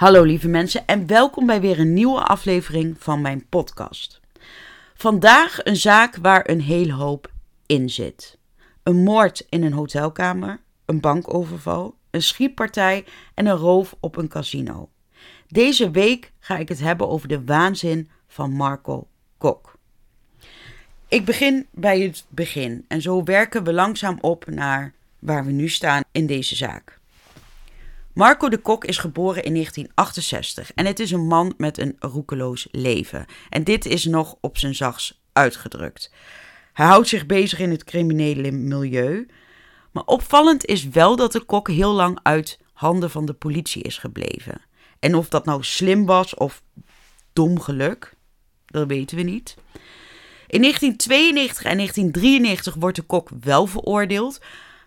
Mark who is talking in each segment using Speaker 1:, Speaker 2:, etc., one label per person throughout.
Speaker 1: Hallo lieve mensen en welkom bij weer een nieuwe aflevering van mijn podcast. Vandaag een zaak waar een hele hoop in zit. Een moord in een hotelkamer, een bankoverval, een schietpartij en een roof op een casino. Deze week ga ik het hebben over de waanzin van Marco Kok. Ik begin bij het begin en zo werken we langzaam op naar waar we nu staan in deze zaak. Marco de Kok is geboren in 1968 en het is een man met een roekeloos leven. En dit is nog op zijn zachts uitgedrukt. Hij houdt zich bezig in het criminele milieu. Maar opvallend is wel dat de kok heel lang uit handen van de politie is gebleven. En of dat nou slim was of dom geluk, dat weten we niet. In 1992 en 1993 wordt de kok wel veroordeeld,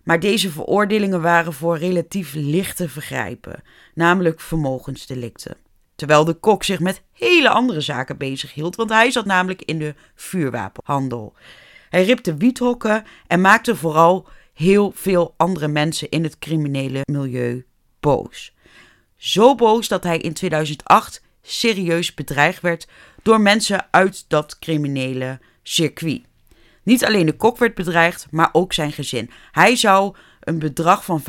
Speaker 1: maar deze veroordelingen waren voor relatief lichte vergrijpen, namelijk vermogensdelicten. Terwijl de kok zich met hele andere zaken bezighield, want hij zat namelijk in de vuurwapenhandel. Hij ripte wiethokken en maakte vooral heel veel andere mensen in het criminele milieu boos. Zo boos dat hij in 2008 serieus bedreigd werd door mensen uit dat criminele circuit. Niet alleen de kok werd bedreigd, maar ook zijn gezin. Hij zou een bedrag van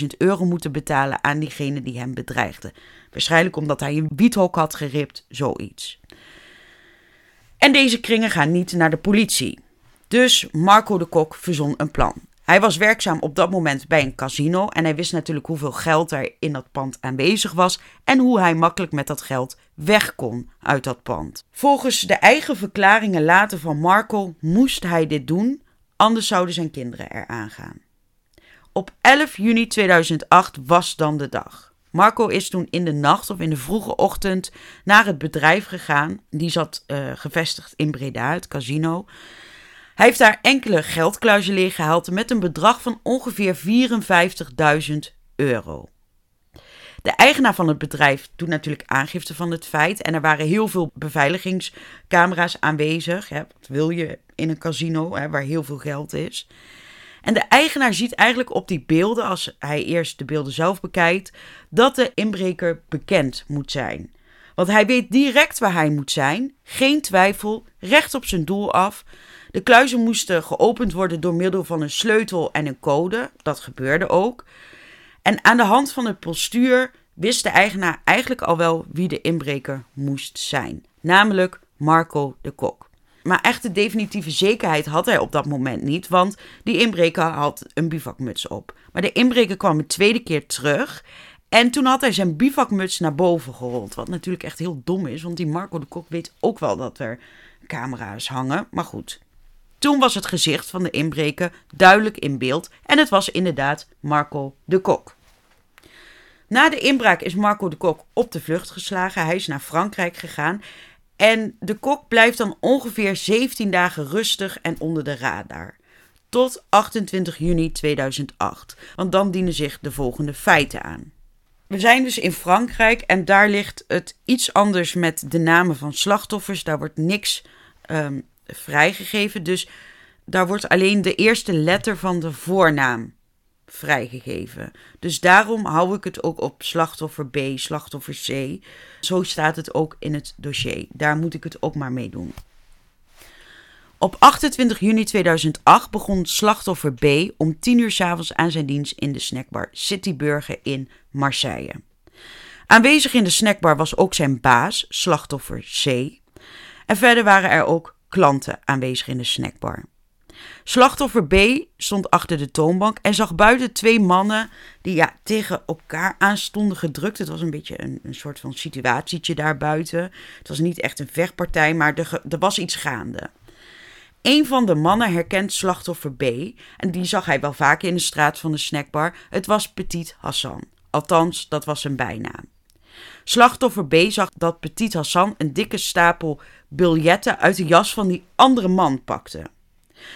Speaker 1: 35.000 euro moeten betalen aan diegene die hem bedreigde. Waarschijnlijk omdat hij een wiethok had geript, zoiets. En deze kringen gaan niet naar de politie. Dus Marco de Kok verzon een plan. Hij was werkzaam op dat moment bij een casino en hij wist natuurlijk hoeveel geld er in dat pand aanwezig was en hoe hij makkelijk met dat geld weg kon uit dat pand. Volgens de eigen verklaringen later van Marco moest hij dit doen, anders zouden zijn kinderen eraan gaan. Op 11 juni 2008 was dan de dag. Marco is toen in de nacht of in de vroege ochtend naar het bedrijf gegaan. Die zat uh, gevestigd in Breda, het casino. Hij heeft daar enkele geldkluizen leeggehaald met een bedrag van ongeveer 54.000 euro. De eigenaar van het bedrijf doet natuurlijk aangifte van het feit. En er waren heel veel beveiligingscamera's aanwezig. Wat wil je in een casino hè, waar heel veel geld is? En de eigenaar ziet eigenlijk op die beelden, als hij eerst de beelden zelf bekijkt, dat de inbreker bekend moet zijn. Want hij weet direct waar hij moet zijn, geen twijfel, recht op zijn doel af. De kluizen moesten geopend worden door middel van een sleutel en een code. Dat gebeurde ook. En aan de hand van het postuur wist de eigenaar eigenlijk al wel wie de inbreker moest zijn. Namelijk Marco de Kok. Maar echte definitieve zekerheid had hij op dat moment niet, want die inbreker had een bivakmuts op. Maar de inbreker kwam een tweede keer terug en toen had hij zijn bivakmuts naar boven gerold. Wat natuurlijk echt heel dom is, want die Marco de Kok weet ook wel dat er camera's hangen. Maar goed, toen was het gezicht van de inbreker duidelijk in beeld en het was inderdaad Marco de Kok. Na de inbraak is Marco de Kok op de vlucht geslagen. Hij is naar Frankrijk gegaan. En de kok blijft dan ongeveer 17 dagen rustig en onder de radar. Tot 28 juni 2008. Want dan dienen zich de volgende feiten aan. We zijn dus in Frankrijk en daar ligt het iets anders met de namen van slachtoffers. Daar wordt niks um, vrijgegeven. Dus daar wordt alleen de eerste letter van de voornaam vrijgegeven. Dus daarom hou ik het ook op slachtoffer B, slachtoffer C. Zo staat het ook in het dossier. Daar moet ik het ook maar mee doen. Op 28 juni 2008 begon slachtoffer B om 10 uur s avonds aan zijn dienst in de snackbar Cityburger in Marseille. Aanwezig in de snackbar was ook zijn baas, slachtoffer C. En verder waren er ook klanten aanwezig in de snackbar. Slachtoffer B stond achter de toonbank en zag buiten twee mannen die ja, tegen elkaar aan stonden gedrukt. Het was een beetje een, een soort van situatietje daar buiten. Het was niet echt een vechtpartij, maar er, er was iets gaande. Een van de mannen herkent slachtoffer B en die zag hij wel vaker in de straat van de snackbar. Het was Petit Hassan. Althans, dat was zijn bijnaam. Slachtoffer B zag dat Petit Hassan een dikke stapel biljetten uit de jas van die andere man pakte.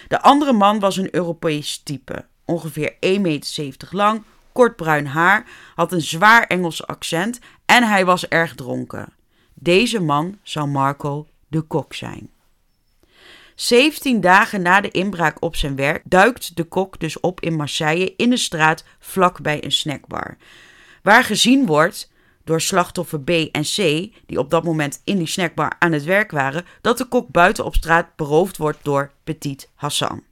Speaker 1: De andere man was een Europees type, ongeveer 1,70 meter lang, kort bruin haar, had een zwaar Engels accent en hij was erg dronken. Deze man zou Marco de Kok zijn. 17 dagen na de inbraak op zijn werk duikt de kok dus op in Marseille in de straat vlak bij een snackbar. Waar gezien wordt door slachtoffer B en C, die op dat moment in die snackbar aan het werk waren, dat de kok buiten op straat beroofd wordt door Petit Hassan.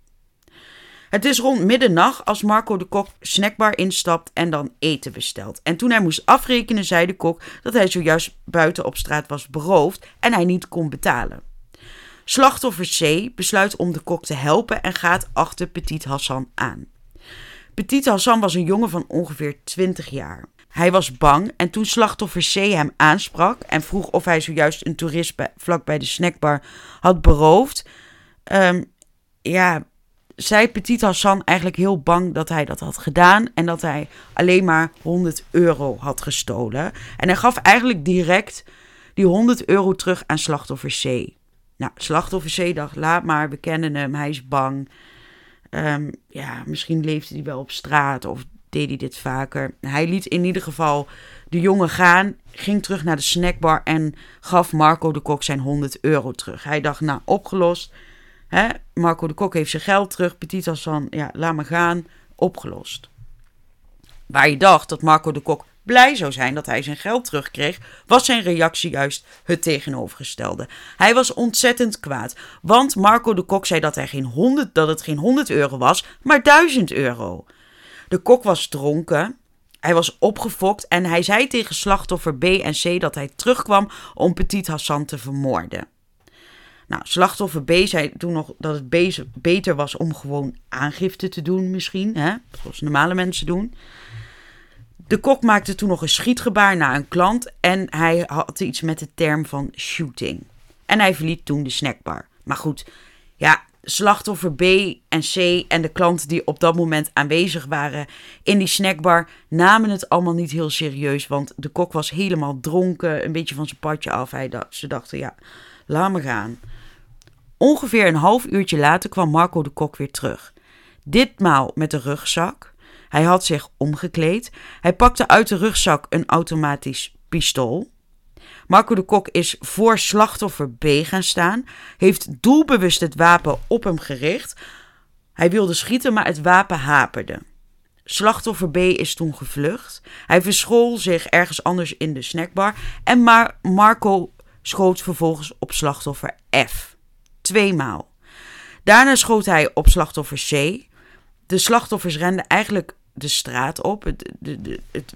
Speaker 1: Het is rond middernacht als Marco de kok snackbar instapt en dan eten bestelt. En toen hij moest afrekenen, zei de kok dat hij zojuist buiten op straat was beroofd en hij niet kon betalen. Slachtoffer C besluit om de kok te helpen en gaat achter Petit Hassan aan. Petit Hassan was een jongen van ongeveer 20 jaar. Hij was bang en toen slachtoffer C hem aansprak en vroeg of hij zojuist een toerist bij, de snackbar had beroofd, um, ja, zei Petit Hassan eigenlijk heel bang dat hij dat had gedaan en dat hij alleen maar 100 euro had gestolen. En hij gaf eigenlijk direct die 100 euro terug aan slachtoffer C. Nou, slachtoffer C dacht, laat maar, we kennen hem, hij is bang. Um, ja, misschien leefde hij wel op straat of deed hij dit vaker. Hij liet in ieder geval de jongen gaan, ging terug naar de snackbar en gaf Marco de Kok zijn 100 euro terug. Hij dacht, nou, opgelost. Hè? Marco de Kok heeft zijn geld terug. Petit van, ja, laat me gaan. Opgelost. Waar je dacht dat Marco de Kok blij zou zijn dat hij zijn geld terugkreeg, was zijn reactie juist het tegenovergestelde. Hij was ontzettend kwaad, want Marco de Kok zei dat, hij geen 100, dat het geen 100 euro was, maar 1000 euro. De kok was dronken, hij was opgefokt en hij zei tegen slachtoffer B en C dat hij terugkwam om Petit Hassan te vermoorden. Nou, slachtoffer B zei toen nog dat het beter was om gewoon aangifte te doen, misschien, hè? zoals normale mensen doen. De kok maakte toen nog een schietgebaar naar een klant en hij had iets met de term van shooting. En hij verliet toen de snackbar. Maar goed, ja, slachtoffer B en C en de klanten die op dat moment aanwezig waren in die snackbar namen het allemaal niet heel serieus, want de kok was helemaal dronken, een beetje van zijn padje af. Hij dacht, ze dachten, ja, laat me gaan. Ongeveer een half uurtje later kwam Marco de Kok weer terug. Ditmaal met een rugzak. Hij had zich omgekleed. Hij pakte uit de rugzak een automatisch pistool. Marco de Kok is voor slachtoffer B gaan staan, heeft doelbewust het wapen op hem gericht. Hij wilde schieten, maar het wapen haperde. Slachtoffer B is toen gevlucht. Hij verschool zich ergens anders in de snackbar en Marco schoot vervolgens op slachtoffer F. Tweemaal. Daarna schoot hij op slachtoffer C. De slachtoffers renden eigenlijk de straat op. Het, het,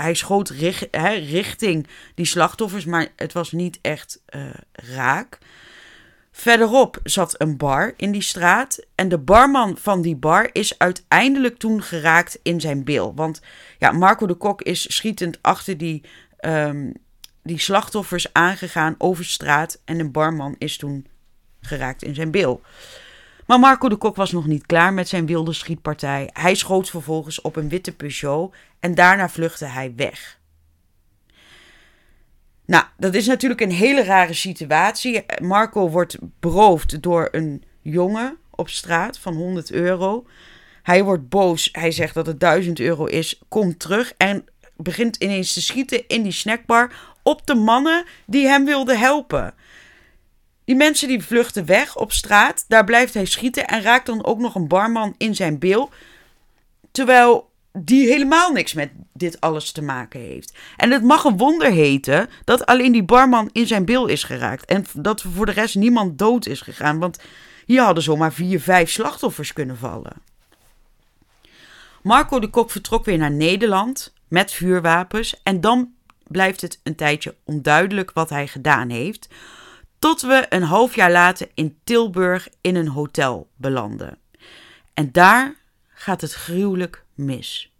Speaker 1: hij schoot richting die slachtoffers, maar het was niet echt uh, raak. Verderop zat een bar in die straat. En de barman van die bar is uiteindelijk toen geraakt in zijn bil. Want ja, Marco de Kok is schietend achter die, um, die slachtoffers aangegaan over straat. En de barman is toen geraakt in zijn bil. Maar Marco de Kok was nog niet klaar met zijn wilde schietpartij. Hij schoot vervolgens op een witte Peugeot en daarna vluchtte hij weg. Nou, dat is natuurlijk een hele rare situatie. Marco wordt beroofd door een jongen op straat van 100 euro. Hij wordt boos. Hij zegt dat het 1000 euro is. Komt terug en begint ineens te schieten in die snackbar op de mannen die hem wilden helpen. Die mensen die vluchten weg op straat, daar blijft hij schieten en raakt dan ook nog een barman in zijn bil. Terwijl die helemaal niks met dit alles te maken heeft. En het mag een wonder heten dat alleen die barman in zijn bil is geraakt. En dat voor de rest niemand dood is gegaan. Want hier hadden zomaar vier, vijf slachtoffers kunnen vallen. Marco de Kok vertrok weer naar Nederland met vuurwapens. En dan blijft het een tijdje onduidelijk wat hij gedaan heeft. Tot we een half jaar later in Tilburg in een hotel belanden. En daar gaat het gruwelijk mis.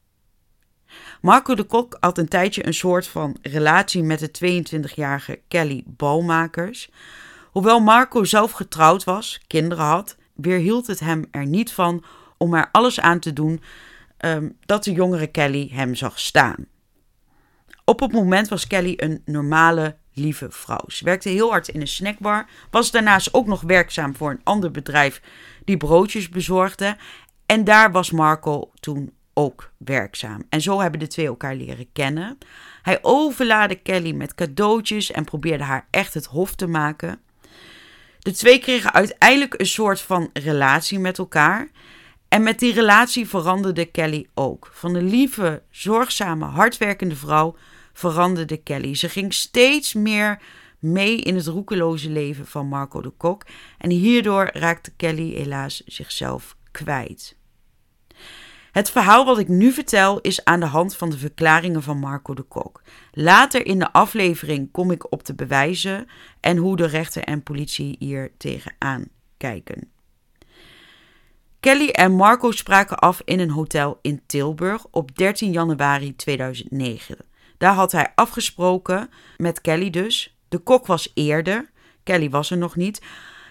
Speaker 1: Marco de Kok had een tijdje een soort van relatie met de 22-jarige Kelly Bouwmakers. Hoewel Marco zelf getrouwd was, kinderen had, weerhield het hem er niet van om er alles aan te doen um, dat de jongere Kelly hem zag staan. Op het moment was Kelly een normale, lieve vrouw. Ze werkte heel hard in een snackbar, was daarnaast ook nog werkzaam voor een ander bedrijf die broodjes bezorgde. En daar was Marco toen ook werkzaam. En zo hebben de twee elkaar leren kennen. Hij overlaadde Kelly met cadeautjes en probeerde haar echt het hof te maken. De twee kregen uiteindelijk een soort van relatie met elkaar. En met die relatie veranderde Kelly ook. Van een lieve, zorgzame, hardwerkende vrouw veranderde Kelly. Ze ging steeds meer mee in het roekeloze leven van Marco de Kok en hierdoor raakte Kelly helaas zichzelf kwijt. Het verhaal wat ik nu vertel is aan de hand van de verklaringen van Marco de Kok. Later in de aflevering kom ik op de bewijzen en hoe de rechter en politie hier tegenaan kijken. Kelly en Marco spraken af in een hotel in Tilburg op 13 januari 2009. Daar had hij afgesproken met Kelly dus. De kok was eerder, Kelly was er nog niet.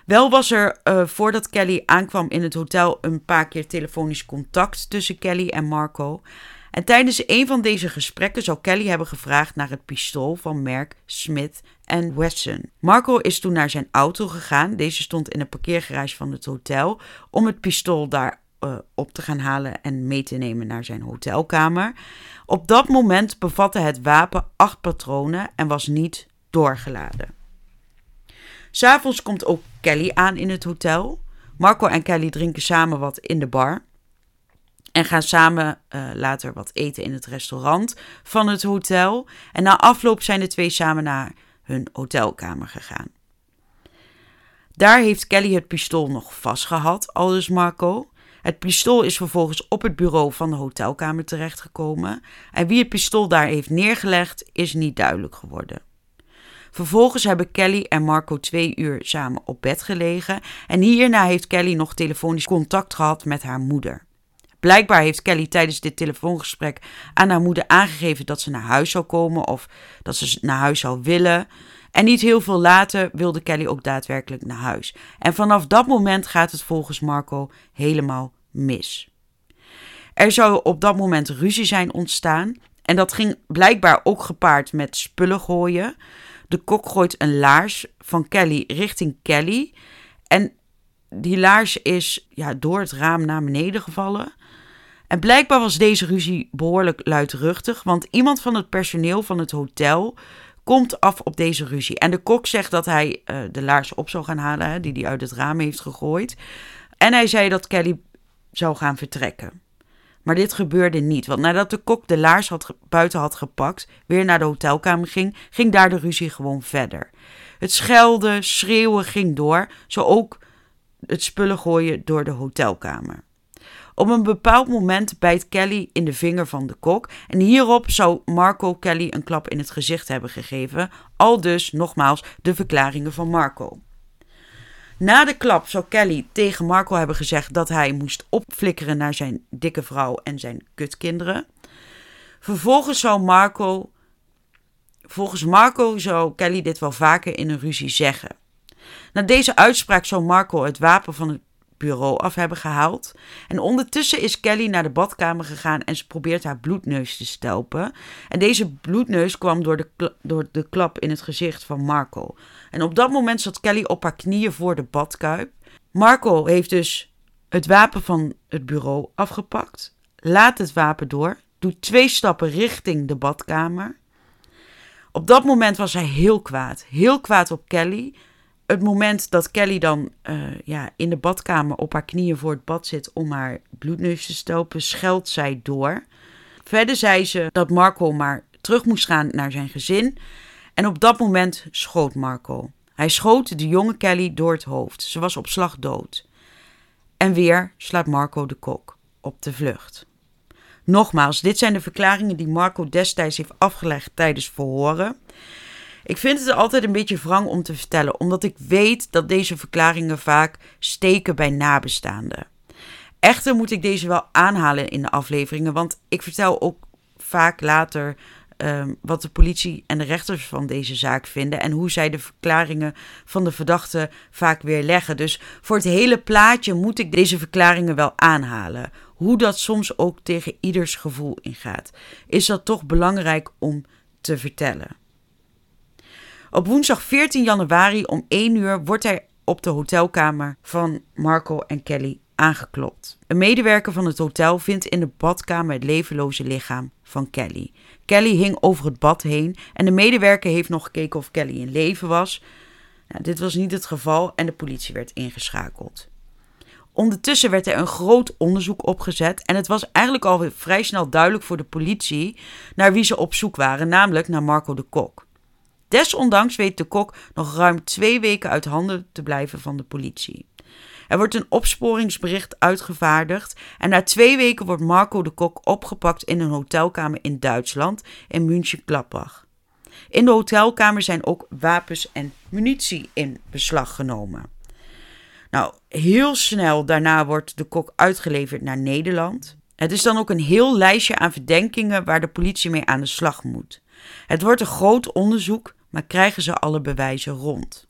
Speaker 1: Wel was er uh, voordat Kelly aankwam in het hotel een paar keer telefonisch contact tussen Kelly en Marco. En tijdens een van deze gesprekken zou Kelly hebben gevraagd naar het pistool van merk Smith Wesson. Marco is toen naar zijn auto gegaan. Deze stond in een parkeergarage van het hotel om het pistool daar uh, op te gaan halen en mee te nemen naar zijn hotelkamer. Op dat moment bevatte het wapen acht patronen en was niet doorgeladen. S'avonds komt ook Kelly aan in het hotel. Marco en Kelly drinken samen wat in de bar. En gaan samen uh, later wat eten in het restaurant van het hotel. En na afloop zijn de twee samen naar hun hotelkamer gegaan. Daar heeft Kelly het pistool nog vastgehad, aldus Marco. Het pistool is vervolgens op het bureau van de hotelkamer terechtgekomen. En wie het pistool daar heeft neergelegd, is niet duidelijk geworden. Vervolgens hebben Kelly en Marco twee uur samen op bed gelegen. En hierna heeft Kelly nog telefonisch contact gehad met haar moeder. Blijkbaar heeft Kelly tijdens dit telefoongesprek aan haar moeder aangegeven dat ze naar huis zou komen of dat ze naar huis zou willen. En niet heel veel later wilde Kelly ook daadwerkelijk naar huis. En vanaf dat moment gaat het volgens Marco helemaal mis. Er zou op dat moment ruzie zijn ontstaan. En dat ging blijkbaar ook gepaard met spullen gooien. De kok gooit een laars van Kelly richting Kelly. En die laars is ja, door het raam naar beneden gevallen. En blijkbaar was deze ruzie behoorlijk luidruchtig, want iemand van het personeel van het hotel komt af op deze ruzie. En de kok zegt dat hij uh, de laars op zou gaan halen, hè, die hij uit het raam heeft gegooid. En hij zei dat Kelly zou gaan vertrekken. Maar dit gebeurde niet, want nadat de kok de laars had, buiten had gepakt, weer naar de hotelkamer ging, ging daar de ruzie gewoon verder. Het schelden, schreeuwen ging door, zo ook het spullen gooien door de hotelkamer. Op een bepaald moment bijt Kelly in de vinger van de kok en hierop zou Marco Kelly een klap in het gezicht hebben gegeven, al dus nogmaals de verklaringen van Marco. Na de klap zou Kelly tegen Marco hebben gezegd dat hij moest opflikkeren naar zijn dikke vrouw en zijn kutkinderen. Vervolgens zou Marco, volgens Marco zou Kelly dit wel vaker in een ruzie zeggen. Na deze uitspraak zou Marco het wapen van het bureau af hebben gehaald. En ondertussen is Kelly naar de badkamer gegaan en ze probeert haar bloedneus te stelpen. En deze bloedneus kwam door de, door de klap in het gezicht van Marco. En op dat moment zat Kelly op haar knieën voor de badkuip. Marco heeft dus het wapen van het bureau afgepakt, laat het wapen door, doet twee stappen richting de badkamer. Op dat moment was hij heel kwaad, heel kwaad op Kelly het moment dat Kelly dan uh, ja, in de badkamer op haar knieën voor het bad zit om haar bloedneus te stopen, scheldt zij door. Verder zei ze dat Marco maar terug moest gaan naar zijn gezin. En op dat moment schoot Marco. Hij schoot de jonge Kelly door het hoofd. Ze was op slag dood. En weer slaat Marco de kok op de vlucht. Nogmaals, dit zijn de verklaringen die Marco destijds heeft afgelegd tijdens verhoren. Ik vind het altijd een beetje wrang om te vertellen, omdat ik weet dat deze verklaringen vaak steken bij nabestaanden. Echter moet ik deze wel aanhalen in de afleveringen, want ik vertel ook vaak later um, wat de politie en de rechters van deze zaak vinden en hoe zij de verklaringen van de verdachte vaak weer leggen. Dus voor het hele plaatje moet ik deze verklaringen wel aanhalen. Hoe dat soms ook tegen ieders gevoel ingaat, is dat toch belangrijk om te vertellen. Op woensdag 14 januari om 1 uur wordt hij op de hotelkamer van Marco en Kelly aangeklopt. Een medewerker van het hotel vindt in de badkamer het levenloze lichaam van Kelly. Kelly hing over het bad heen en de medewerker heeft nog gekeken of Kelly in leven was. Nou, dit was niet het geval en de politie werd ingeschakeld. Ondertussen werd er een groot onderzoek opgezet en het was eigenlijk al vrij snel duidelijk voor de politie naar wie ze op zoek waren, namelijk naar Marco de Kok. Desondanks weet de kok nog ruim twee weken uit handen te blijven van de politie. Er wordt een opsporingsbericht uitgevaardigd en na twee weken wordt Marco de Kok opgepakt in een hotelkamer in Duitsland in München-Gladbach. In de hotelkamer zijn ook wapens en munitie in beslag genomen. Nou, heel snel daarna wordt de kok uitgeleverd naar Nederland. Het is dan ook een heel lijstje aan verdenkingen waar de politie mee aan de slag moet. Het wordt een groot onderzoek, maar krijgen ze alle bewijzen rond.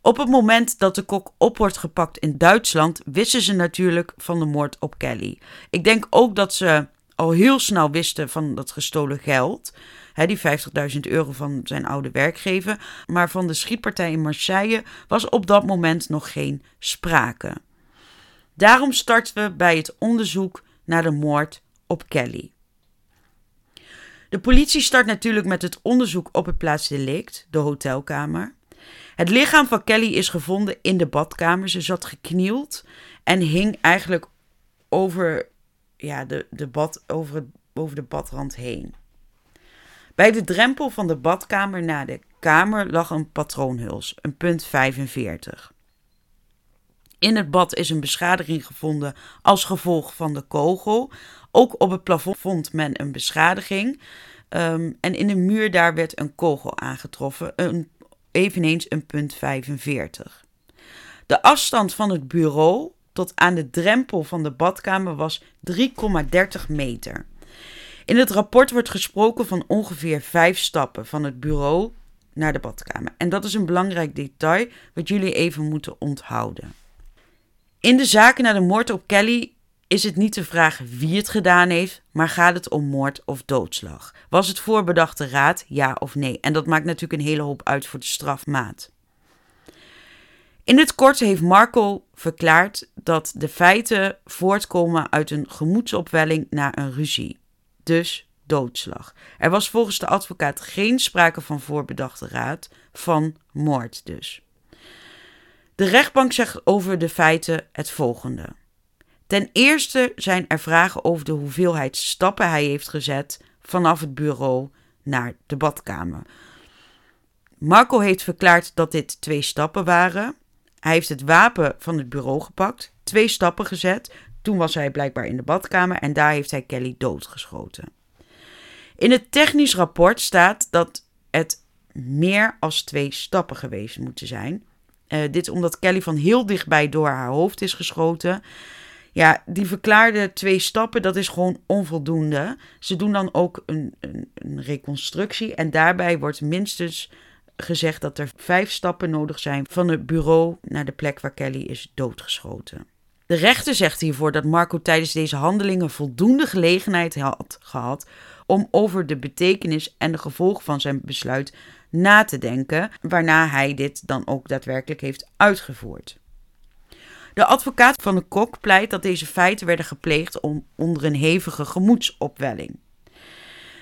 Speaker 1: Op het moment dat de kok op wordt gepakt in Duitsland, wisten ze natuurlijk van de moord op Kelly. Ik denk ook dat ze al heel snel wisten van dat gestolen geld. Die 50.000 euro van zijn oude werkgever. Maar van de schietpartij in Marseille was op dat moment nog geen sprake. Daarom starten we bij het onderzoek naar de moord op Kelly. De politie start natuurlijk met het onderzoek op het plaatsdelict, de hotelkamer. Het lichaam van Kelly is gevonden in de badkamer. Ze zat geknield en hing eigenlijk over, ja, de, de bad, over, over de badrand heen. Bij de drempel van de badkamer naar de kamer lag een patroonhuls, een punt 45. In het bad is een beschadiging gevonden als gevolg van de kogel. Ook op het plafond vond men een beschadiging. Um, en in de muur daar werd een kogel aangetroffen, een, eveneens een punt 45. De afstand van het bureau tot aan de drempel van de badkamer was 3,30 meter. In het rapport wordt gesproken van ongeveer vijf stappen van het bureau naar de badkamer. En dat is een belangrijk detail wat jullie even moeten onthouden. In de zaken naar de moord op Kelly is het niet de vraag wie het gedaan heeft, maar gaat het om moord of doodslag? Was het voorbedachte raad, ja of nee? En dat maakt natuurlijk een hele hoop uit voor de strafmaat. In het kort heeft Marco verklaard dat de feiten voortkomen uit een gemoedsopwelling na een ruzie dus doodslag. Er was volgens de advocaat geen sprake van voorbedachte raad, van moord dus. De rechtbank zegt over de feiten het volgende. Ten eerste zijn er vragen over de hoeveelheid stappen hij heeft gezet vanaf het bureau naar de badkamer. Marco heeft verklaard dat dit twee stappen waren. Hij heeft het wapen van het bureau gepakt, twee stappen gezet, toen was hij blijkbaar in de badkamer en daar heeft hij Kelly doodgeschoten. In het technisch rapport staat dat het meer als twee stappen geweest moeten zijn. Uh, dit omdat Kelly van heel dichtbij door haar hoofd is geschoten. Ja, die verklaarde twee stappen, dat is gewoon onvoldoende. Ze doen dan ook een, een, een reconstructie en daarbij wordt minstens gezegd dat er vijf stappen nodig zijn van het bureau naar de plek waar Kelly is doodgeschoten. De rechter zegt hiervoor dat Marco tijdens deze handelingen voldoende gelegenheid had gehad om over de betekenis en de gevolgen van zijn besluit na te denken, waarna hij dit dan ook daadwerkelijk heeft uitgevoerd. De advocaat van de kok pleit dat deze feiten werden gepleegd om, onder een hevige gemoedsopwelling.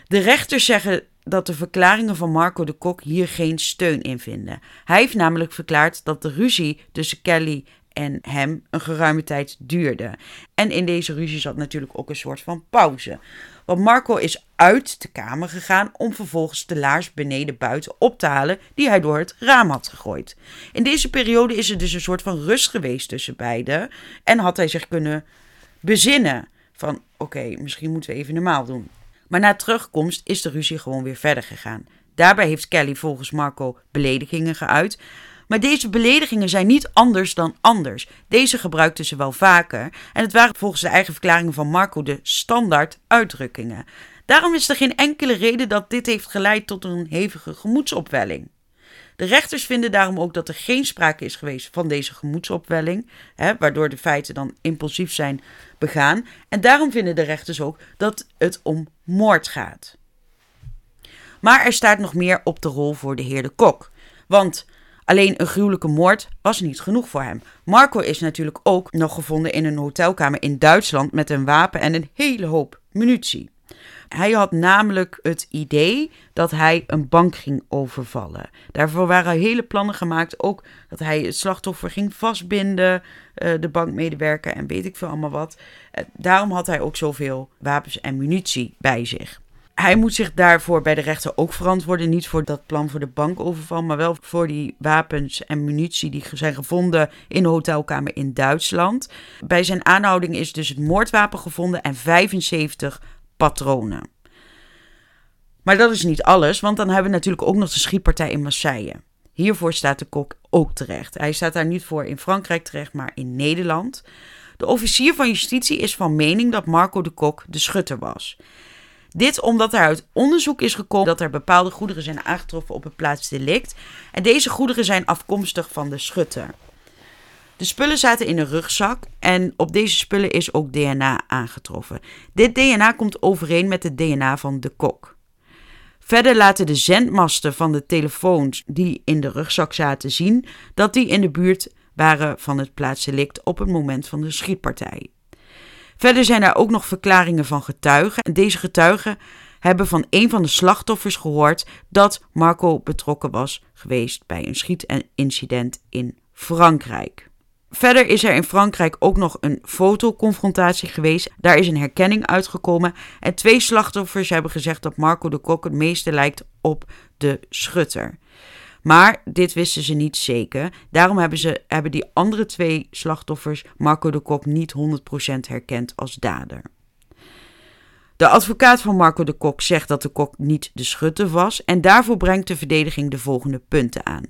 Speaker 1: De rechters zeggen dat de verklaringen van Marco de Kok hier geen steun in vinden. Hij heeft namelijk verklaard dat de ruzie tussen Kelly en hem een geruime tijd duurde. En in deze ruzie zat natuurlijk ook een soort van pauze. Want Marco is uit de kamer gegaan om vervolgens de laars beneden buiten op te halen die hij door het raam had gegooid. In deze periode is er dus een soort van rust geweest tussen beiden en had hij zich kunnen bezinnen van oké, misschien moeten we even normaal doen. Maar na terugkomst is de ruzie gewoon weer verder gegaan. Daarbij heeft Kelly volgens Marco beledigingen geuit. Maar deze beledigingen zijn niet anders dan anders. Deze gebruikten ze wel vaker en het waren volgens de eigen verklaringen van Marco de standaard uitdrukkingen. Daarom is er geen enkele reden dat dit heeft geleid tot een hevige gemoedsopwelling. De rechters vinden daarom ook dat er geen sprake is geweest van deze gemoedsopwelling, hè, waardoor de feiten dan impulsief zijn begaan. En daarom vinden de rechters ook dat het om moord gaat. Maar er staat nog meer op de rol voor de heer de Kok. Want Alleen een gruwelijke moord was niet genoeg voor hem. Marco is natuurlijk ook nog gevonden in een hotelkamer in Duitsland met een wapen en een hele hoop munitie. Hij had namelijk het idee dat hij een bank ging overvallen. Daarvoor waren hele plannen gemaakt. Ook dat hij het slachtoffer ging vastbinden, uh, de bankmedewerker en weet ik veel allemaal wat. Uh, daarom had hij ook zoveel wapens en munitie bij zich. Hij moet zich daarvoor bij de rechter ook verantwoorden. Niet voor dat plan voor de bankoverval, maar wel voor die wapens en munitie die zijn gevonden in de hotelkamer in Duitsland. Bij zijn aanhouding is dus het moordwapen gevonden en 75 patronen. Maar dat is niet alles, want dan hebben we natuurlijk ook nog de schietpartij in Marseille. Hiervoor staat de kok ook terecht. Hij staat daar niet voor in Frankrijk terecht, maar in Nederland. De officier van justitie is van mening dat Marco de Kok de schutter was. Dit omdat er uit onderzoek is gekomen dat er bepaalde goederen zijn aangetroffen op het plaatsdelict. En deze goederen zijn afkomstig van de schutter. De spullen zaten in een rugzak en op deze spullen is ook DNA aangetroffen. Dit DNA komt overeen met het DNA van de kok. Verder laten de zendmasten van de telefoons die in de rugzak zaten zien dat die in de buurt waren van het plaatsdelict op het moment van de schietpartij. Verder zijn er ook nog verklaringen van getuigen. En deze getuigen hebben van een van de slachtoffers gehoord dat Marco betrokken was geweest bij een schietincident in Frankrijk. Verder is er in Frankrijk ook nog een fotoconfrontatie geweest. Daar is een herkenning uitgekomen. En twee slachtoffers hebben gezegd dat Marco de Kok het meeste lijkt op de schutter. Maar dit wisten ze niet zeker. Daarom hebben, ze, hebben die andere twee slachtoffers Marco de Kok niet 100% herkend als dader. De advocaat van Marco de Kok zegt dat de kok niet de schutter was en daarvoor brengt de verdediging de volgende punten aan.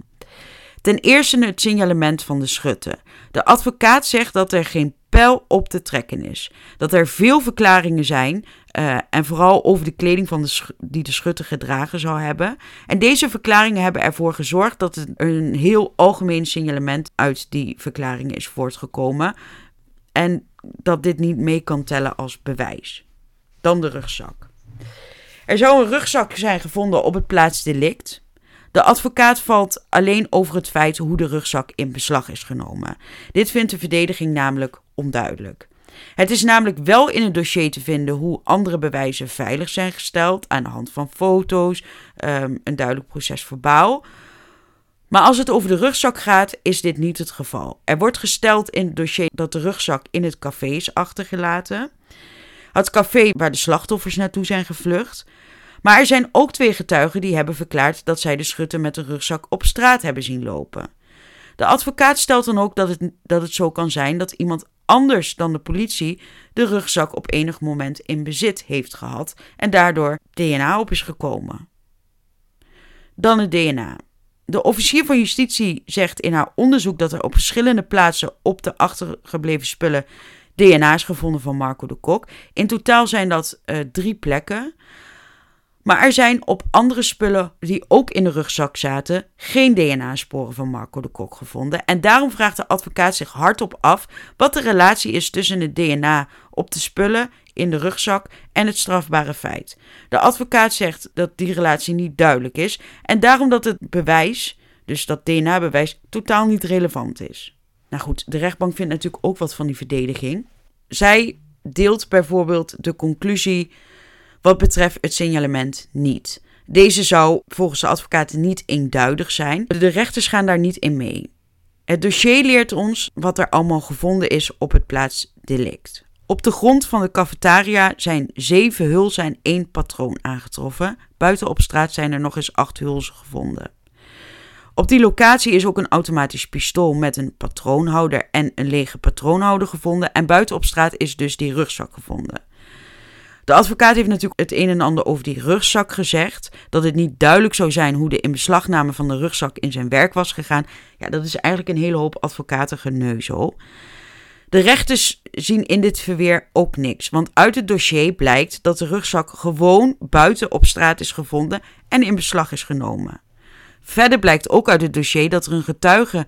Speaker 1: Ten eerste het signalement van de schutter. De advocaat zegt dat er geen pijl op te trekken is. Dat er veel verklaringen zijn, uh, en vooral over de kleding van de die de schutter gedragen zou hebben. En deze verklaringen hebben ervoor gezorgd dat er een heel algemeen signalement uit die verklaringen is voortgekomen. En dat dit niet mee kan tellen als bewijs. Dan de rugzak. Er zou een rugzak zijn gevonden op het plaatsdelict. De advocaat valt alleen over het feit hoe de rugzak in beslag is genomen. Dit vindt de verdediging namelijk onduidelijk. Het is namelijk wel in het dossier te vinden hoe andere bewijzen veilig zijn gesteld aan de hand van foto's, um, een duidelijk proces verbaal. Maar als het over de rugzak gaat, is dit niet het geval. Er wordt gesteld in het dossier dat de rugzak in het café is achtergelaten. Het café waar de slachtoffers naartoe zijn gevlucht. Maar er zijn ook twee getuigen die hebben verklaard dat zij de schutter met de rugzak op straat hebben zien lopen. De advocaat stelt dan ook dat het, dat het zo kan zijn dat iemand anders dan de politie de rugzak op enig moment in bezit heeft gehad en daardoor DNA op is gekomen. Dan het DNA. De officier van justitie zegt in haar onderzoek dat er op verschillende plaatsen op de achtergebleven spullen DNA is gevonden van Marco de Kok. In totaal zijn dat uh, drie plekken. Maar er zijn op andere spullen die ook in de rugzak zaten geen DNA-sporen van Marco de Kok gevonden. En daarom vraagt de advocaat zich hardop af wat de relatie is tussen het DNA op de spullen in de rugzak en het strafbare feit. De advocaat zegt dat die relatie niet duidelijk is en daarom dat het bewijs, dus dat DNA-bewijs, totaal niet relevant is. Nou goed, de rechtbank vindt natuurlijk ook wat van die verdediging. Zij deelt bijvoorbeeld de conclusie wat betreft het signalement niet. Deze zou volgens de advocaten niet eenduidig zijn. De rechters gaan daar niet in mee. Het dossier leert ons wat er allemaal gevonden is op het plaatsdelict. Op de grond van de cafetaria zijn zeven hulzen en één patroon aangetroffen. Buiten op straat zijn er nog eens acht hulzen gevonden. Op die locatie is ook een automatisch pistool met een patroonhouder en een lege patroonhouder gevonden. En buiten op straat is dus die rugzak gevonden. De advocaat heeft natuurlijk het een en ander over die rugzak gezegd. Dat het niet duidelijk zou zijn hoe de inbeslagname van de rugzak in zijn werk was gegaan. Ja, dat is eigenlijk een hele hoop advocaten geneuzel. De rechters zien in dit verweer ook niks, want uit het dossier blijkt dat de rugzak gewoon buiten op straat is gevonden en in beslag is genomen. Verder blijkt ook uit het dossier dat er een getuige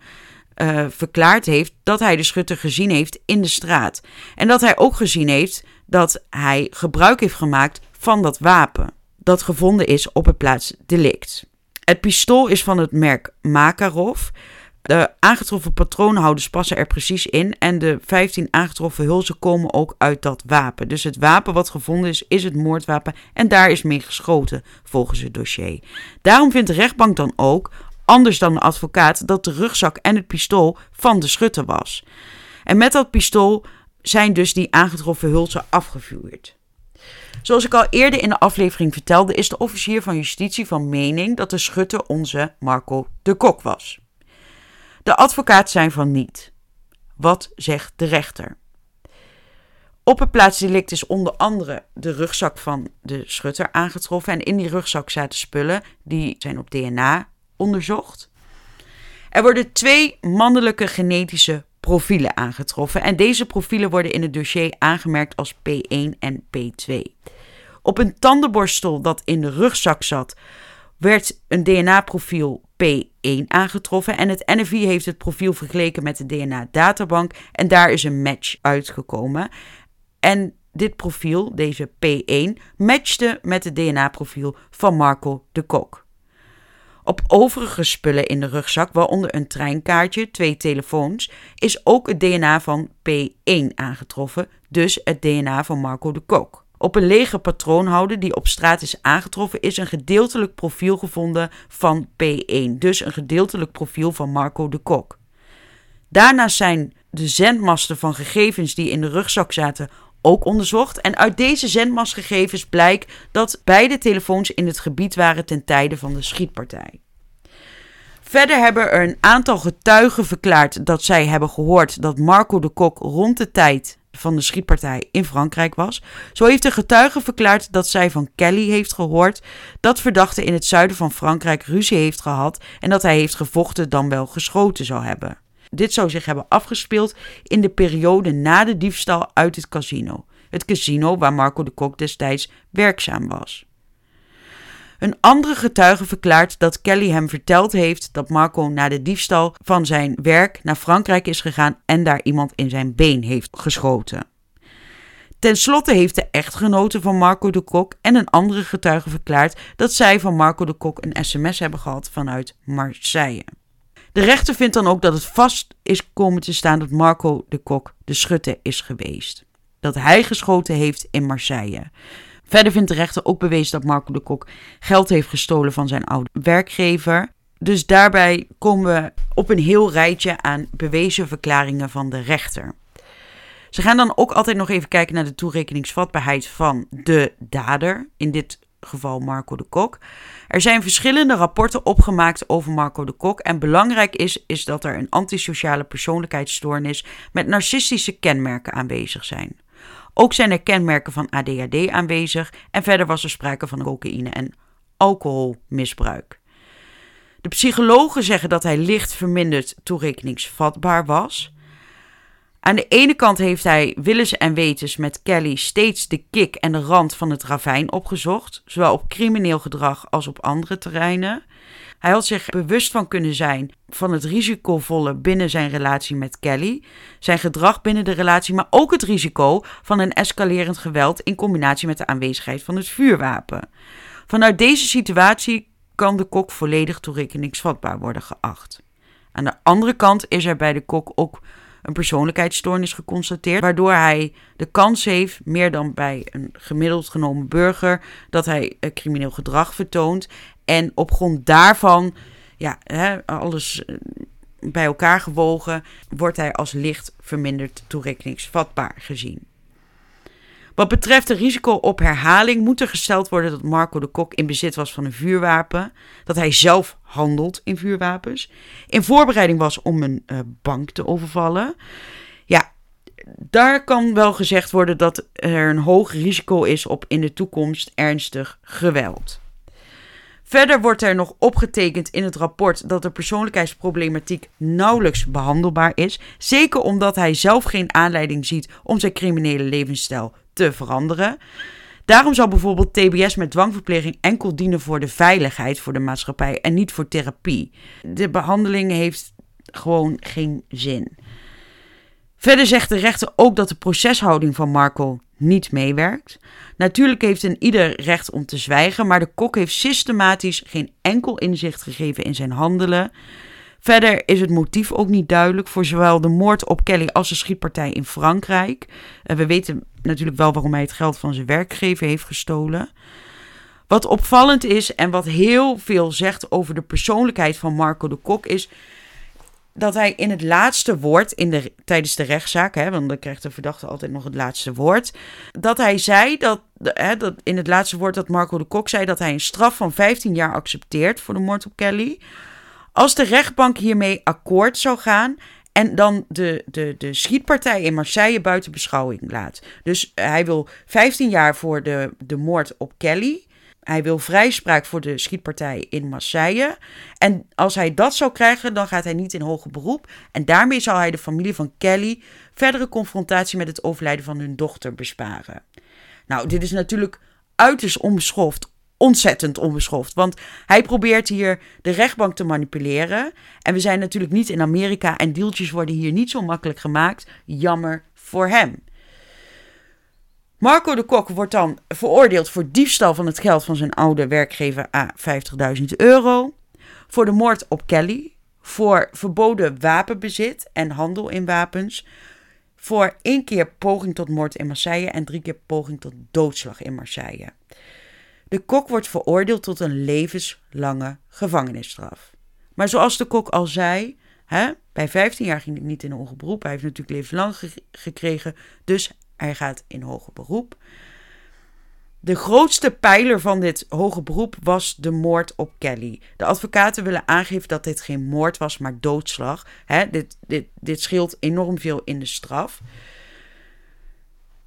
Speaker 1: uh, verklaard heeft dat hij de schutter gezien heeft in de straat. En dat hij ook gezien heeft dat hij gebruik heeft gemaakt van dat wapen dat gevonden is op het plaats delict. Het pistool is van het merk Makarov. De aangetroffen patroonhouders passen er precies in en de 15 aangetroffen hulzen komen ook uit dat wapen. Dus het wapen wat gevonden is, is het moordwapen en daar is mee geschoten volgens het dossier. Daarom vindt de rechtbank dan ook, anders dan de advocaat, dat de rugzak en het pistool van de schutter was. En met dat pistool zijn dus die aangetroffen hulzen afgevuurd. Zoals ik al eerder in de aflevering vertelde, is de officier van justitie van mening dat de schutter onze Marco de Kok was. De advocaat zijn van niet. Wat zegt de rechter? Op het plaatsdelict is onder andere de rugzak van de schutter aangetroffen. En in die rugzak zaten spullen die zijn op DNA onderzocht. Er worden twee mannelijke genetische profielen aangetroffen. En deze profielen worden in het dossier aangemerkt als P1 en P2. Op een tandenborstel dat in de rugzak zat, werd een DNA-profiel P1 aangetroffen. En het NFI heeft het profiel vergeleken met de DNA-databank. En daar is een match uitgekomen. En dit profiel, deze P1, matchte met het DNA-profiel van Marco de Kok. Op overige spullen in de rugzak, waaronder een treinkaartje, twee telefoons, is ook het DNA van P1 aangetroffen, dus het DNA van Marco de Kok. Op een lege patroonhouder die op straat is aangetroffen, is een gedeeltelijk profiel gevonden van P1, dus een gedeeltelijk profiel van Marco de Kok. Daarnaast zijn de zendmasten van gegevens die in de rugzak zaten ook onderzocht. En uit deze zendmastgegevens blijkt dat beide telefoons in het gebied waren ten tijde van de schietpartij. Verder hebben er een aantal getuigen verklaard dat zij hebben gehoord dat Marco de Kok rond de tijd van de schietpartij in Frankrijk was. Zo heeft de getuige verklaard dat zij van Kelly heeft gehoord dat verdachte in het zuiden van Frankrijk ruzie heeft gehad en dat hij heeft gevochten dan wel geschoten zou hebben. Dit zou zich hebben afgespeeld in de periode na de diefstal uit het casino. Het casino waar Marco de Kok destijds werkzaam was. Een andere getuige verklaart dat Kelly hem verteld heeft dat Marco na de diefstal van zijn werk naar Frankrijk is gegaan en daar iemand in zijn been heeft geschoten. Ten slotte heeft de echtgenote van Marco de Kok en een andere getuige verklaard dat zij van Marco de Kok een sms hebben gehad vanuit Marseille. De rechter vindt dan ook dat het vast is komen te staan dat Marco de Kok de schutter is geweest. Dat hij geschoten heeft in Marseille. Verder vindt de rechter ook bewezen dat Marco de Kok geld heeft gestolen van zijn oude werkgever. Dus daarbij komen we op een heel rijtje aan bewezen verklaringen van de rechter. Ze gaan dan ook altijd nog even kijken naar de toerekeningsvatbaarheid van de dader. In dit geval Marco de Kok. Er zijn verschillende rapporten opgemaakt over Marco de Kok. En belangrijk is, is dat er een antisociale persoonlijkheidsstoornis met narcistische kenmerken aanwezig zijn. Ook zijn er kenmerken van ADHD aanwezig en verder was er sprake van cocaïne en alcoholmisbruik. De psychologen zeggen dat hij licht verminderd toerekeningsvatbaar was. Aan de ene kant heeft hij willens en wetens met Kelly steeds de kik en de rand van het ravijn opgezocht, zowel op crimineel gedrag als op andere terreinen. Hij had zich bewust van kunnen zijn van het risicovolle binnen zijn relatie met Kelly, zijn gedrag binnen de relatie, maar ook het risico van een escalerend geweld in combinatie met de aanwezigheid van het vuurwapen. Vanuit deze situatie kan de kok volledig toerekeningsvatbaar worden geacht. Aan de andere kant is er bij de kok ook een persoonlijkheidsstoornis geconstateerd, waardoor hij de kans heeft, meer dan bij een gemiddeld genomen burger, dat hij crimineel gedrag vertoont. En op grond daarvan, ja, hè, alles eh, bij elkaar gewogen, wordt hij als licht verminderd toerekeningsvatbaar gezien. Wat betreft het risico op herhaling moet er gesteld worden dat Marco de Kok in bezit was van een vuurwapen, dat hij zelf handelt in vuurwapens, in voorbereiding was om een uh, bank te overvallen. Ja, daar kan wel gezegd worden dat er een hoog risico is op in de toekomst ernstig geweld. Verder wordt er nog opgetekend in het rapport dat de persoonlijkheidsproblematiek nauwelijks behandelbaar is. Zeker omdat hij zelf geen aanleiding ziet om zijn criminele levensstijl te veranderen. Daarom zou bijvoorbeeld TBS met dwangverpleging enkel dienen voor de veiligheid voor de maatschappij en niet voor therapie. De behandeling heeft gewoon geen zin. Verder zegt de rechter ook dat de proceshouding van Marco niet meewerkt. Natuurlijk heeft een ieder recht om te zwijgen, maar de kok heeft systematisch geen enkel inzicht gegeven in zijn handelen. Verder is het motief ook niet duidelijk voor zowel de moord op Kelly als de schietpartij in Frankrijk. We weten natuurlijk wel waarom hij het geld van zijn werkgever heeft gestolen. Wat opvallend is en wat heel veel zegt over de persoonlijkheid van Marco de Kok is dat hij in het laatste woord in de, tijdens de rechtszaak, hè, want dan krijgt de verdachte altijd nog het laatste woord, dat hij zei dat, hè, dat in het laatste woord dat Marco de Kok zei dat hij een straf van 15 jaar accepteert voor de moord op Kelly. Als de rechtbank hiermee akkoord zou gaan en dan de, de, de schietpartij in Marseille buiten beschouwing laat. Dus hij wil 15 jaar voor de, de moord op Kelly. Hij wil vrijspraak voor de schietpartij in Marseille. En als hij dat zou krijgen, dan gaat hij niet in hoger beroep. En daarmee zal hij de familie van Kelly verdere confrontatie met het overlijden van hun dochter besparen. Nou, dit is natuurlijk uiterst onbeschoft, ontzettend onbeschoft. Want hij probeert hier de rechtbank te manipuleren. En we zijn natuurlijk niet in Amerika en deeltjes worden hier niet zo makkelijk gemaakt. Jammer voor hem. Marco de Kok wordt dan veroordeeld voor diefstal van het geld van zijn oude werkgever A 50.000 euro. Voor de moord op Kelly. Voor verboden wapenbezit en handel in wapens. Voor één keer poging tot moord in Marseille en drie keer poging tot doodslag in Marseille. De kok wordt veroordeeld tot een levenslange gevangenisstraf. Maar zoals de kok al zei, hè, bij 15 jaar ging hij niet in hoger beroep. Hij heeft natuurlijk levenslang gekregen, dus hij gaat in hoger beroep. De grootste pijler van dit hoge beroep was de moord op Kelly. De advocaten willen aangeven dat dit geen moord was, maar doodslag. dit, dit, dit scheelt enorm veel in de straf.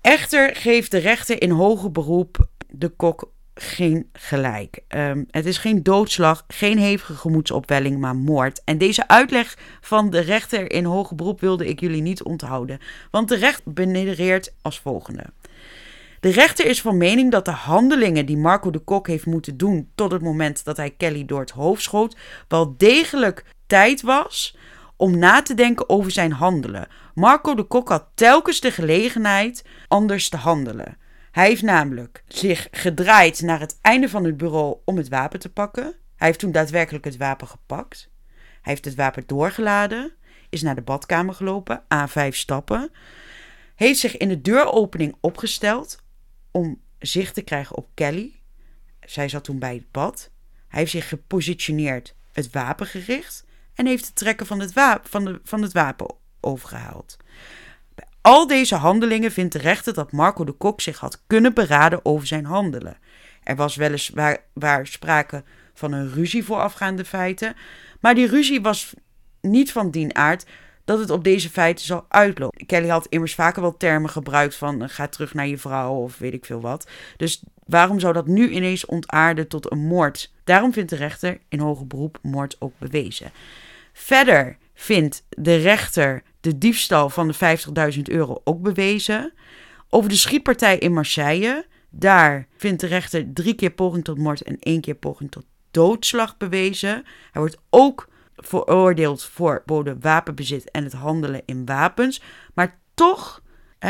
Speaker 1: Echter geeft de rechter in hoger beroep de kok geen gelijk. Ehm, het is geen doodslag, geen hevige gemoedsopwelling, maar moord. En deze uitleg van de rechter in hoger beroep wilde ik jullie niet onthouden. Want de recht benedereert als volgende. De rechter is van mening dat de handelingen die Marco de Kok heeft moeten doen tot het moment dat hij Kelly door het hoofd schoot, wel degelijk tijd was om na te denken over zijn handelen. Marco de Kok had telkens de gelegenheid anders te handelen. Hij heeft namelijk zich gedraaid naar het einde van het bureau om het wapen te pakken. Hij heeft toen daadwerkelijk het wapen gepakt. Hij heeft het wapen doorgeladen, is naar de badkamer gelopen, aan vijf stappen. Heeft zich in de deuropening opgesteld om zicht te krijgen op Kelly. Zij zat toen bij het bad. Hij heeft zich gepositioneerd, het wapen gericht en heeft het trekken van het, wapen, van, de, van het wapen overgehaald al deze handelingen vindt de rechter dat Marco de Kok zich had kunnen beraden over zijn handelen. Er was weliswaar waar sprake van een ruzie voorafgaande feiten, maar die ruzie was niet van dien aard dat het op deze feiten zal uitlopen. Kelly had immers vaker wel termen gebruikt van ga terug naar je vrouw of weet ik veel wat. Dus waarom zou dat nu ineens ontaarden tot een moord? Daarom vindt de rechter in hoger beroep moord ook bewezen. Verder vindt de rechter de diefstal van de 50.000 euro ook bewezen. Over de schietpartij in Marseille, daar vindt de rechter drie keer poging tot moord en één keer poging tot doodslag bewezen. Hij wordt ook veroordeeld voor bode wapenbezit en het handelen in wapens. Maar toch,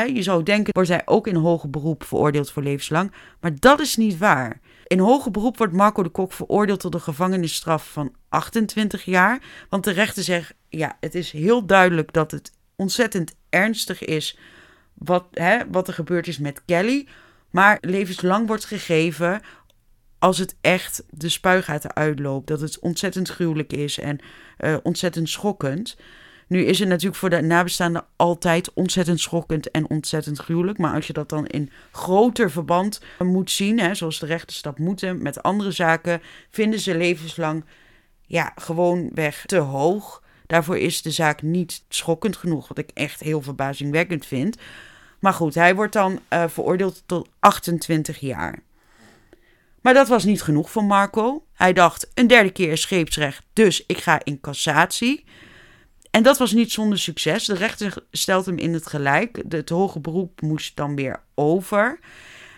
Speaker 1: je zou denken, wordt hij ook in hoger beroep veroordeeld voor levenslang. Maar dat is niet waar. In hoger beroep wordt Marco de Kok veroordeeld tot een gevangenisstraf van 28 jaar. Want de rechter zegt, ja, het is heel duidelijk dat het ontzettend ernstig is wat, hè, wat er gebeurd is met Kelly. Maar levenslang wordt gegeven als het echt de spuigaten uitloopt. Dat het ontzettend gruwelijk is en uh, ontzettend schokkend. Nu is het natuurlijk voor de nabestaanden altijd ontzettend schokkend en ontzettend gruwelijk. Maar als je dat dan in groter verband moet zien, hè, zoals de rechterstap moeten met andere zaken, vinden ze levenslang ja, gewoon weg te hoog. Daarvoor is de zaak niet schokkend genoeg, wat ik echt heel verbazingwekkend vind. Maar goed, hij wordt dan uh, veroordeeld tot 28 jaar. Maar dat was niet genoeg voor Marco. Hij dacht: een derde keer scheepsrecht, dus ik ga in cassatie. En dat was niet zonder succes. De rechter stelt hem in het gelijk. Het hoge beroep moest dan weer over.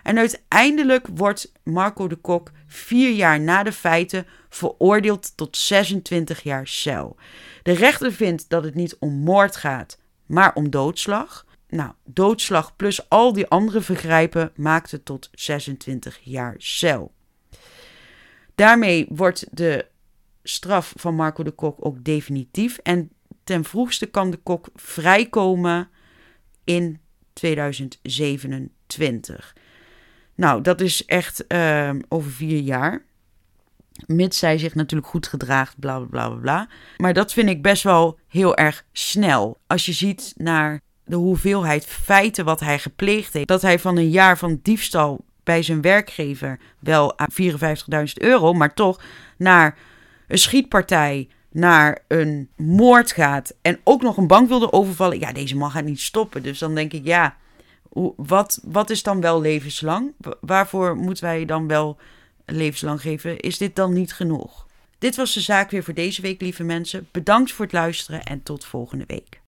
Speaker 1: En uiteindelijk wordt Marco de Kok vier jaar na de feiten veroordeeld tot 26 jaar cel. De rechter vindt dat het niet om moord gaat, maar om doodslag. Nou, doodslag plus al die andere vergrijpen maakt het tot 26 jaar cel. Daarmee wordt de straf van Marco de Kok ook definitief. En ten vroegste kan de kok vrijkomen in 2027. Nou, dat is echt uh, over vier jaar. Mits zij zich natuurlijk goed gedraagt, bla bla bla bla. Maar dat vind ik best wel heel erg snel. Als je ziet naar de hoeveelheid feiten wat hij gepleegd heeft. Dat hij van een jaar van diefstal bij zijn werkgever wel aan 54.000 euro, maar toch naar een schietpartij, naar een moord gaat en ook nog een bank wilde overvallen. Ja, deze man gaat niet stoppen. Dus dan denk ik, ja, wat, wat is dan wel levenslang? Waarvoor moeten wij dan wel levenslang geven? Is dit dan niet genoeg? Dit was de zaak weer voor deze week, lieve mensen. Bedankt voor het luisteren en tot volgende week.